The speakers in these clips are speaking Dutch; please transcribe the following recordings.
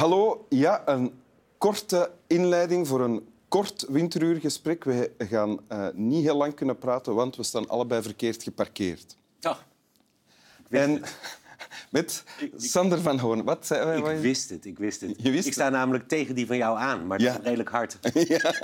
Hallo, ja, een korte inleiding voor een kort winteruurgesprek. We gaan uh, niet heel lang kunnen praten, want we staan allebei verkeerd geparkeerd. Ja. En met Sander van Hoorn. Wat zei Ik wist het, ik wist het. Je wist ik sta namelijk tegen die van jou aan, maar Ja. redelijk hard. ja.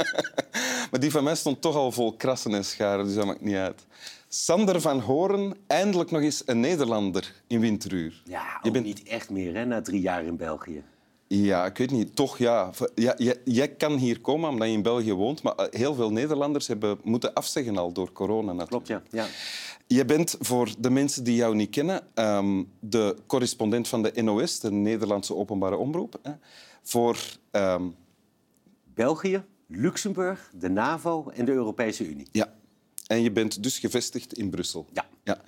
Maar die van mij stond toch al vol krassen en scharen, dus dat maakt niet uit. Sander van Hoorn, eindelijk nog eens een Nederlander in winteruur. Ja, Je bent- niet echt meer, hè, na drie jaar in België. Ja, ik weet niet. Toch, ja. ja jij, jij kan hier komen omdat je in België woont, maar eh, heel veel Nederlanders hebben moeten afzeggen al door corona. Natuurlijk. Klopt, ja. ja. Je bent, voor de mensen die jou niet kennen, ehm, de correspondent van de NOS, de Nederlandse Openbare Omroep. Hè, voor... ehm, België, Luxemburg, de NAVO en de Europese Unie. ja. En je bent dus gevestigd in Brussel. Ja. ja.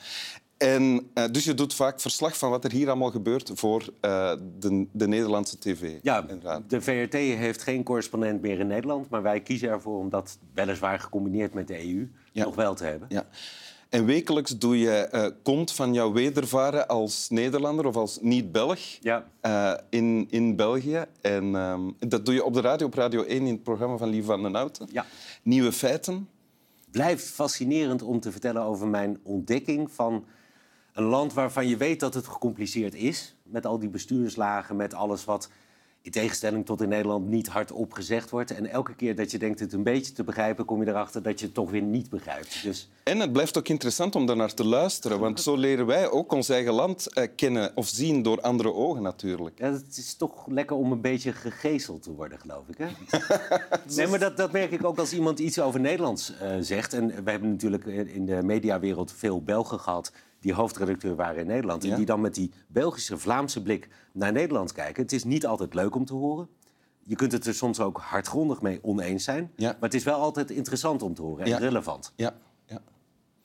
En, eh, dus je doet vaak verslag van wat er hier allemaal gebeurt voor eh, de, de Nederlandse tv. Ja, de VRT heeft geen correspondent meer in Nederland, maar wij kiezen ervoor om dat weliswaar gecombineerd met de EU Ja. nog wel te hebben. Ja. En wekelijks doe je eh kont van jouw wedervaren als Nederlander of als niet-Belg Ja. in, in België. En ehm, dat doe je op de radio, op Radio 1, in het programma van Lieve van den Houten. Ja. Nieuwe feiten. blijft fascinerend om te vertellen over mijn ontdekking van een land waarvan je weet dat het gecompliceerd is. Met al die bestuurslagen, met alles wat in tegenstelling tot in Nederland niet hardop gezegd wordt. En elke keer dat je denkt het een beetje te begrijpen, kom je erachter dat je het toch weer niet begrijpt. Dus En het blijft ook interessant om daarnaar te luisteren, want zo leren wij ook ons eigen land eh, kennen of zien door andere ogen natuurlijk. ja, het is toch lekker om een beetje gegezeld te worden, geloof ik. Hè? nee, maar dat, dat merk ik ook als iemand iets over Nederlands eh, zegt. En we hebben natuurlijk in de mediawereld veel Belgen gehad die hoofdredacteur waren in Nederland. En die dan met die Belgische, Vlaamse blik naar Nederland kijken. Het is niet altijd leuk om te horen. Je kunt het er soms ook hardgrondig mee oneens zijn. Ja. Maar het is wel altijd interessant om te horen en relevant. Ja, ja.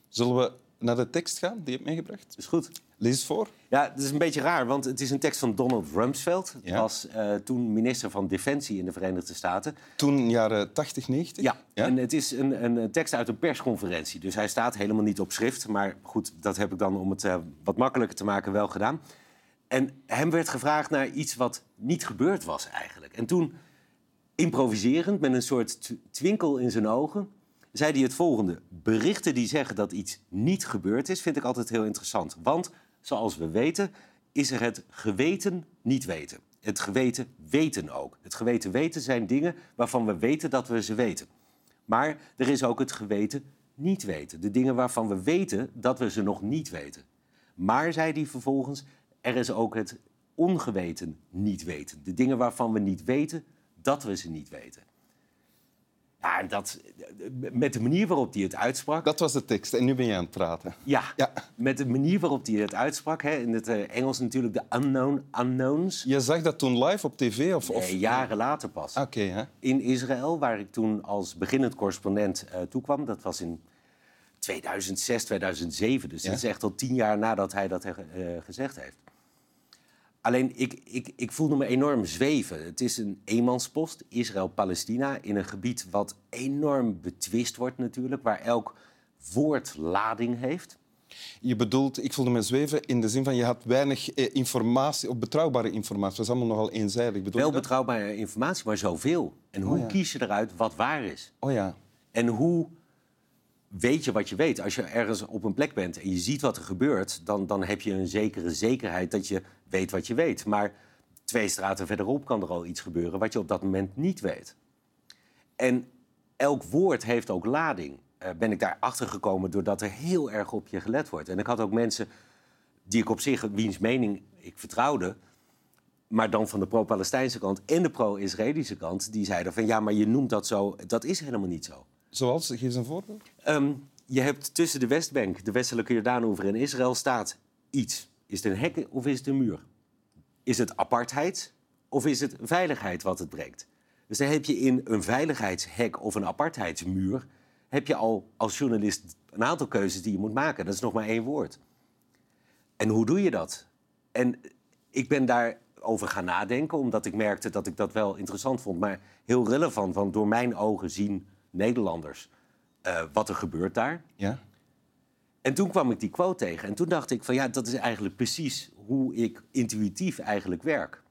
Zullen we naar de tekst gaan die je hebt meegebracht? Dus goed. Lees het voor. Ja, het is een beetje raar, want het is een tekst van Donald Rumsfeld. Ja. was eh, toen minister van Defensie in de Verenigde Staten. Toen jaren 80, 90? Ja, en het is een, een tekst uit een persconferentie. Dus hij staat helemaal niet op schrift. Maar goed, dat heb ik dan om het eh, wat makkelijker te maken wel gedaan. En hem werd gevraagd naar iets wat niet gebeurd was eigenlijk. En toen, improviserend, met een soort tw- twinkel in zijn ogen... zei hij het volgende. Berichten die zeggen dat iets niet gebeurd is... vind ik altijd heel interessant. Want, zoals we weten, is er het geweten niet weten. Het geweten weten ook. Het geweten weten zijn dingen waarvan we weten dat we ze weten. Maar er is ook het geweten niet weten. De dingen waarvan we weten dat we ze nog niet weten. Maar, zei hij vervolgens, er is ook het ongeweten niet weten. De dingen waarvan we niet weten dat we ze niet weten. Ja, en dat, met de manier waarop hij het uitsprak... Dat was de tekst en nu ben je aan het praten. Ja, Ja. met de manier waarop hij het uitsprak. Hè, in het eh, Engels natuurlijk de unknown unknowns. Je zag dat toen live op tv? Of, of... Nee, jaren later pas. Oké, hè? in Israël, waar ik toen als beginnend correspondent eh toekwam. Dat was in 2006, 2007. Dus Ja. dat is echt al tien jaar nadat hij dat eh, gezegd heeft. Alleen, ik, ik, ik voelde me enorm zweven. Het is een eenmanspost, Israël-Palestina... in een gebied wat enorm betwist wordt natuurlijk... waar elk woord lading heeft. Je bedoelt, ik voelde me zweven in de zin van je had weinig eh, informatie, of betrouwbare informatie. Dat was allemaal nogal eenzijdig. Bedoel Wel betrouwbare informatie, maar zoveel. En hoe Oh ja. kies je eruit wat waar is? Oh ja. En hoe weet je wat je weet? Als je ergens op een plek bent en je ziet wat er gebeurt... dan, dan heb je een zekere zekerheid dat je weet wat je weet. Maar twee straten verderop kan er al iets gebeuren... wat je op dat moment niet weet. En elk woord heeft ook lading. Eh, ben ik daar achter gekomen doordat er heel erg op je gelet wordt. En ik had ook mensen die ik op zich, wiens mening ik vertrouwde... maar dan van de pro-Palestijnse kant en de pro-Israëlische kant... die zeiden van ja, maar je noemt dat zo, dat is helemaal niet zo. Zoals? Geef een voorbeeld. Ehm, je hebt tussen de Westbank, de westelijke Jordaanoever en Israël staat iets. Is het een hek of is het een muur? Is het apartheid of is het veiligheid wat het brengt? Dus dan heb je in een veiligheidshek of een apartheidsmuur... heb je al als journalist een aantal keuzes die je moet maken. Dat is nog maar één woord. En hoe doe je dat? En ik ben daarover gaan nadenken, omdat ik merkte dat ik dat wel interessant vond... maar heel relevant, want door mijn ogen zien Nederlanders eh, wat er gebeurt daar. Ja? En toen kwam ik die quote tegen. En toen dacht ik van ja, dat is eigenlijk precies hoe ik intuïtief eigenlijk werk.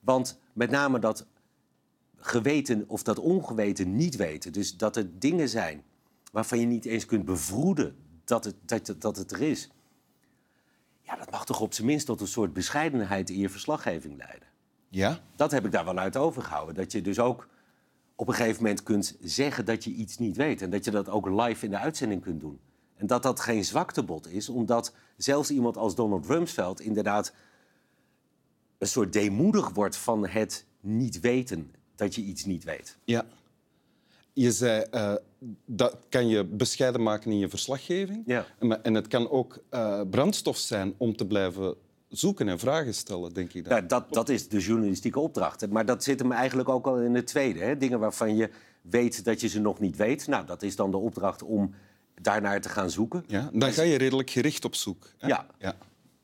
Want met name dat geweten of dat ongeweten niet weten. Dus dat er dingen zijn waarvan je niet eens kunt bevroeden dat het, dat, dat het er is. Ja, dat mag toch op zijn minst tot een soort bescheidenheid in je verslaggeving leiden. Ja? Dat heb ik daar wel uit overgehouden. Dat je dus ook op een gegeven moment kunt zeggen dat je iets niet weet. En dat je dat ook live in de uitzending kunt doen. En dat dat geen zwaktebod is, omdat zelfs iemand als Donald Rumsfeld inderdaad een soort deemoedig wordt van het niet weten dat je iets niet weet. Ja. Je zei, uh, dat kan je bescheiden maken in je verslaggeving. Ja. En, het kan ook uh, brandstof zijn om te blijven zoeken en vragen stellen, denk ik. Dan. Ja, dat, dat is de journalistieke opdracht. Maar dat zit hem eigenlijk ook al in het tweede. Hè? Dingen waarvan je weet dat je ze nog niet weet. Nou, dat is dan de opdracht om daarnaar te gaan zoeken. Ja, dan ga je redelijk gericht op zoek. Hè? Ja. ja,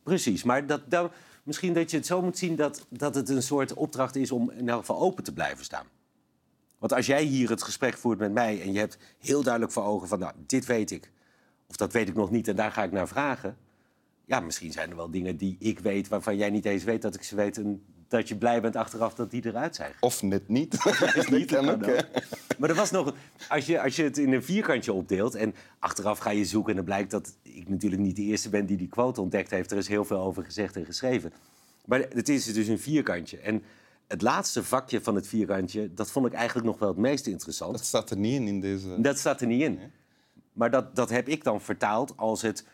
precies. Maar dat, misschien dat je het zo moet zien dat, dat het een soort opdracht is om in elk geval open te blijven staan. Want als jij hier het gesprek voert met mij en je hebt heel duidelijk voor ogen van, nou, dit weet ik, of dat weet ik nog niet en daar ga ik naar vragen. Ja, misschien zijn er wel dingen die ik weet waarvan jij niet eens weet dat ik ze weet. En dat je blij bent achteraf dat die eruit zijn. Of net niet. Is niet kan ook, Maar er was nog, als je, als je het in een vierkantje opdeelt en achteraf ga je zoeken en dan blijkt dat ik natuurlijk niet de eerste ben die die quote ontdekt heeft. Er is heel veel over gezegd en geschreven. Maar het is dus een vierkantje. En het laatste vakje van het vierkantje, dat vond ik eigenlijk nog wel het meest interessant. Dat staat er niet in in deze... Dat staat er niet in. Maar dat, dat heb ik dan vertaald als het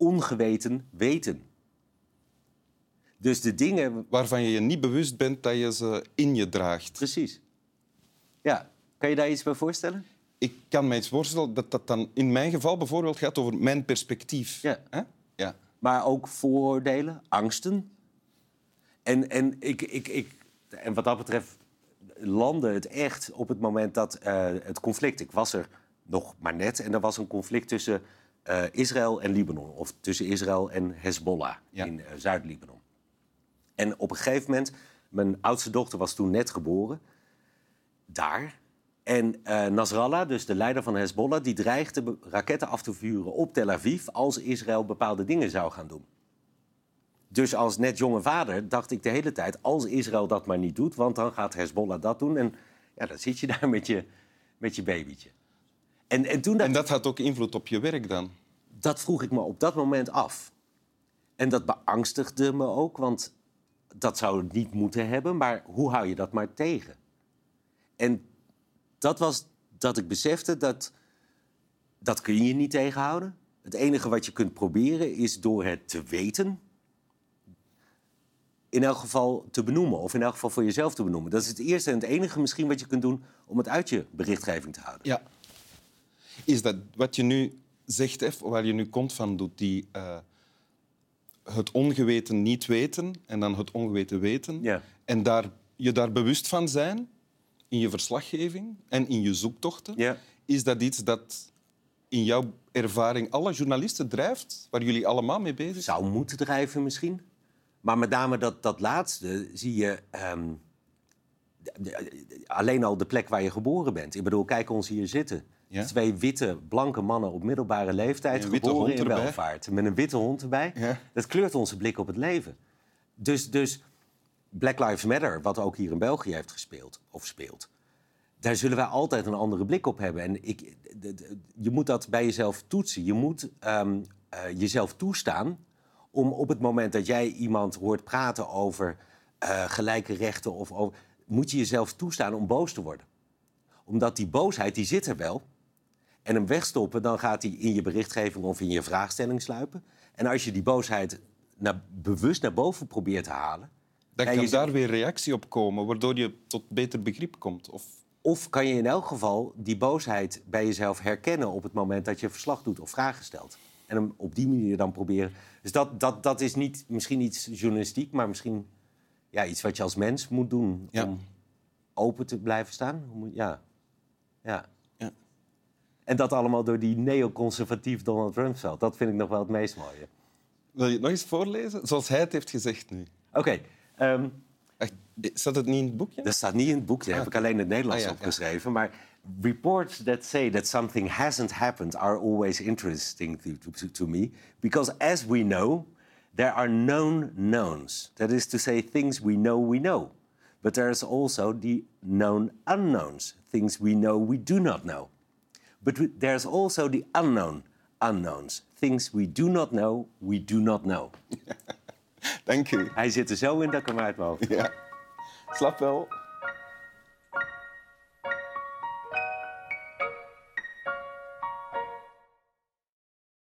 ongeweten weten. Dus de dingen... Waarvan je je niet bewust bent dat je ze in je draagt. Precies. Ja. Kan je daar iets bij voorstellen? Ik kan me iets voorstellen dat dat dan in mijn geval bijvoorbeeld gaat over mijn perspectief. Ja. Hè? ja. Maar ook vooroordelen, angsten. En, en, ik, ik, ik, en wat dat betreft landde het echt op het moment dat uh, het conflict... Ik was er nog maar net en er was een conflict tussen uh, Israël en Libanon. Of tussen Israël en Hezbollah Ja. in uh, Zuid-Libanon. En op een gegeven moment, mijn oudste dochter was toen net geboren, daar. En eh Nasrallah, dus de leider van Hezbollah, die dreigde raketten af te vuren op Tel Aviv als Israël bepaalde dingen zou gaan doen. Dus als net jonge vader dacht ik de hele tijd, als Israël dat maar niet doet, want dan gaat Hezbollah dat doen. En ja, dan zit je daar met je, met je babytje. En, en toen En dat had ook invloed op je werk dan. Dat vroeg ik me op dat moment af. En dat beangstigde me ook, want dat zou het niet moeten hebben. Maar hoe hou je dat maar tegen? En dat was dat ik besefte dat dat kun je niet tegenhouden. Het enige wat je kunt proberen is door het te weten... in elk geval te benoemen, of in elk geval voor jezelf te benoemen. Dat is het eerste en het enige misschien wat je kunt doen... om het uit je berichtgeving te houden. Ja. Is dat wat je nu zegt, F, waar je nu kont van doet, die, eh, het ongeweten niet weten en dan het ongeweten weten, Ja. en daar, je daar bewust van zijn in je verslaggeving en in je zoektochten, Ja. is dat iets dat in jouw ervaring alle journalisten drijft, waar jullie allemaal mee bezig zijn? zou moeten drijven misschien. Maar met name dat, dat laatste zie je ehm, alleen al de plek waar je geboren bent. Ik bedoel, kijk ons hier zitten. Ja. Twee witte, blanke mannen op middelbare leeftijd, Een witte geboren hond in erbij. welvaart. Met een witte hond erbij. Ja. Dat kleurt onze blik op het leven. Dus, dus Black Lives Matter, wat ook hier in België heeft gespeeld, of speelt... daar zullen wij altijd een andere blik op hebben. En ik, je moet dat bij jezelf toetsen. Je moet ehm, eh, jezelf toestaan om op het moment dat jij iemand hoort praten over eh, gelijke rechten... Of over, moet je jezelf toestaan om boos te worden. Omdat die boosheid, die zit er wel. En hem wegstoppen, dan gaat hij in je berichtgeving of in je vraagstelling sluipen. En als je die boosheid naar, bewust naar boven probeert te halen... Dan kan je daar weer reactie op komen, waardoor je tot beter begrip komt. Of... Of kan je in elk geval die boosheid bij jezelf herkennen op het moment dat je verslag doet of vragen stelt. En hem op die manier dan proberen. Dus dat, dat, dat is niet misschien iets journalistiek, maar misschien ja, iets wat je als mens moet doen Ja. om open te blijven staan. Ja. ja. En dat allemaal door die neoconservatief Donald Rumsfeld. Dat vind ik nog wel het meest mooie. Wil je het nog eens voorlezen? Zoals hij het heeft gezegd nu. Oké, ehm, Echt, Staat het niet in het boekje? Dat staat niet in het boek, daar heb ik alleen in het Nederlands Ah, ja, ja. opgeschreven. Maar reports that say that something hasn't happened are always interesting to, to, to me. Because as we know, There are known knowns. That is to say, things we know we know. But there is also the known unknowns, things we know we do not know. But we- there's also the unknown unknowns, things we do not know we do not know. Dank u. Hij zit er zo in dat ik hem uit mijn hoofd. Ja. Slap wel.